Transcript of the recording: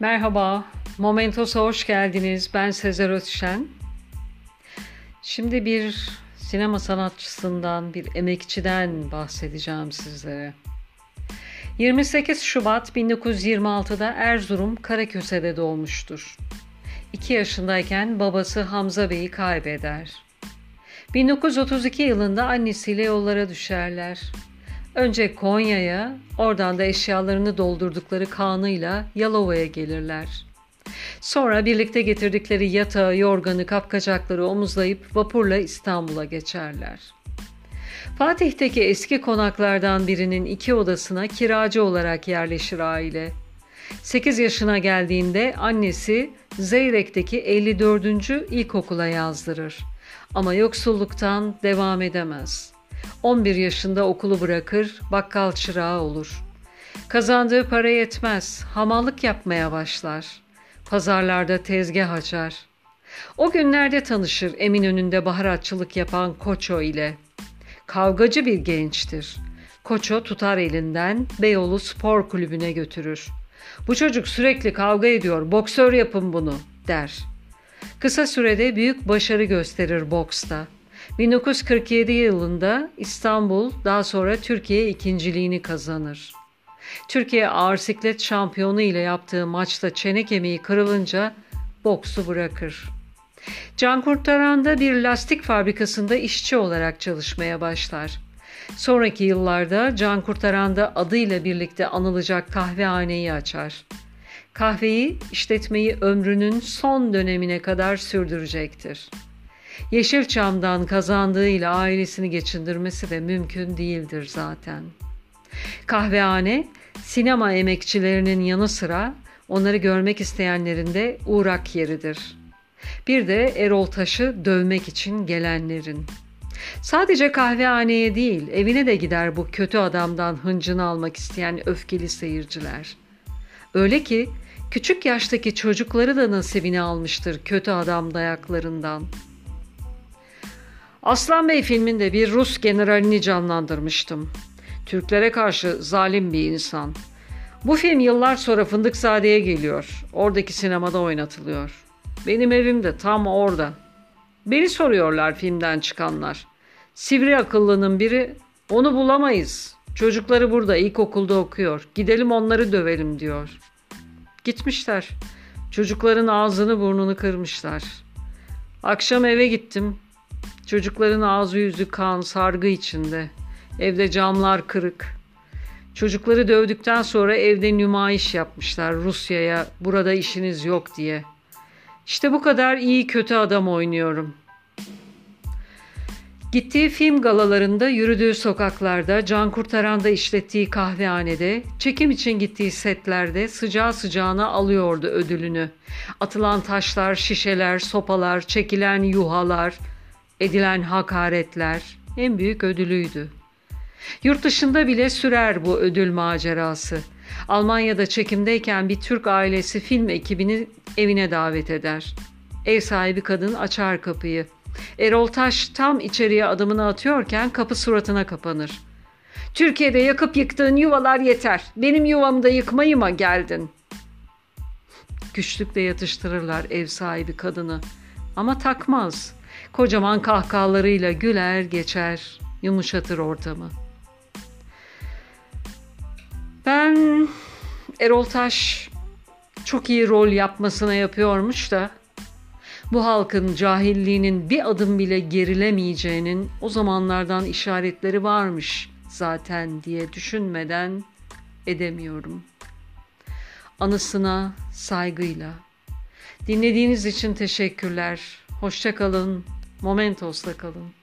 Merhaba, Momentos'a hoş geldiniz. Ben Sezer Ötşen. Şimdi bir sinema sanatçısından, bir emekçiden bahsedeceğim sizlere. 28 Şubat 1926'da Erzurum Karaköse'de doğmuştur. 2 yaşındayken babası Hamza Bey'i kaybeder. 1932 yılında annesiyle yollara düşerler. Önce Konya'ya, oradan da eşyalarını doldurdukları kanıyla Yalova'ya gelirler. Sonra birlikte getirdikleri yatağı, yorganı, kapkacakları omuzlayıp vapurla İstanbul'a geçerler. Fatih'teki eski konaklardan birinin iki odasına kiracı olarak yerleşir aile. 8 yaşına geldiğinde annesi Zeyrek'teki 54. ilkokula yazdırır. Ama yoksulluktan devam edemez.'' 11 yaşında okulu bırakır, bakkal çırağı olur. Kazandığı para yetmez, hamallık yapmaya başlar. Pazarlarda tezgah açar. O günlerde tanışır Eminönü'nde baharatçılık yapan Koço ile. Kavgacı bir gençtir. Koço tutar elinden Beyoğlu Spor Kulübü'ne götürür. Bu çocuk sürekli kavga ediyor, boksör yapın bunu der. Kısa sürede büyük başarı gösterir boksta. 1947 yılında İstanbul daha sonra Türkiye ikinciliğini kazanır. Türkiye ağır siklet şampiyonu ile yaptığı maçta çene kemiği kırılınca boksu bırakır. Can Kurtaran'da bir lastik fabrikasında işçi olarak çalışmaya başlar. Sonraki yıllarda Can Kurtaran'da adıyla birlikte anılacak kahvehaneyi açar. Kahveyi, işletmeyi ömrünün son dönemine kadar sürdürecektir. Yeşilçam'dan kazandığıyla ailesini geçindirmesi de mümkün değildir zaten. Kahvehane, sinema emekçilerinin yanı sıra onları görmek isteyenlerin de uğrak yeridir. Bir de Erol Taş'ı dövmek için gelenlerin. Sadece kahvehaneye değil, evine de gider bu kötü adamdan hıncını almak isteyen öfkeli seyirciler. Öyle ki küçük yaştaki çocukları da nasibini almıştır kötü adam dayaklarından.'' Aslan Bey filminde bir Rus generalini canlandırmıştım. Türklere karşı zalim bir insan. Bu film yıllar sonra Fındıkzade'ye geliyor. Oradaki sinemada oynatılıyor. Benim evim de tam orada. Beni soruyorlar filmden çıkanlar. Sivri akıllının biri onu bulamayız. Çocukları burada ilkokulda okuyor. Gidelim onları dövelim diyor. Gitmişler. Çocukların ağzını burnunu kırmışlar. Akşam eve gittim. Çocukların ağzı yüzü kan, sargı içinde. Evde camlar kırık. Çocukları dövdükten sonra evde nümayiş yapmışlar Rusya'ya burada işiniz yok diye. İşte bu kadar iyi kötü adam oynuyorum. Gittiği film galalarında, yürüdüğü sokaklarda, can kurtaranda işlettiği kahvehanede, çekim için gittiği setlerde sıcağı sıcağına alıyordu ödülünü. Atılan taşlar, şişeler, sopalar, çekilen yuhalar, edilen hakaretler en büyük ödülüydü. Yurt dışında bile sürer bu ödül macerası. Almanya'da çekimdeyken bir Türk ailesi film ekibini evine davet eder. Ev sahibi kadın açar kapıyı. Erol Taş tam içeriye adımını atıyorken kapı suratına kapanır. Türkiye'de yakıp yıktığın yuvalar yeter. Benim yuvamı da yıkmayı mı geldin? Güçlükle yatıştırırlar ev sahibi kadını. Ama takmaz. Kocaman kahkahalarıyla güler geçer, yumuşatır ortamı. Ben Erol Taş çok iyi rol yapmasına yapıyormuş da bu halkın cahilliğinin bir adım bile gerilemeyeceğinin o zamanlardan işaretleri varmış zaten diye düşünmeden edemiyorum. Anısına saygıyla. Dinlediğiniz için teşekkürler. Hoşçakalın. Momentos'la kalın.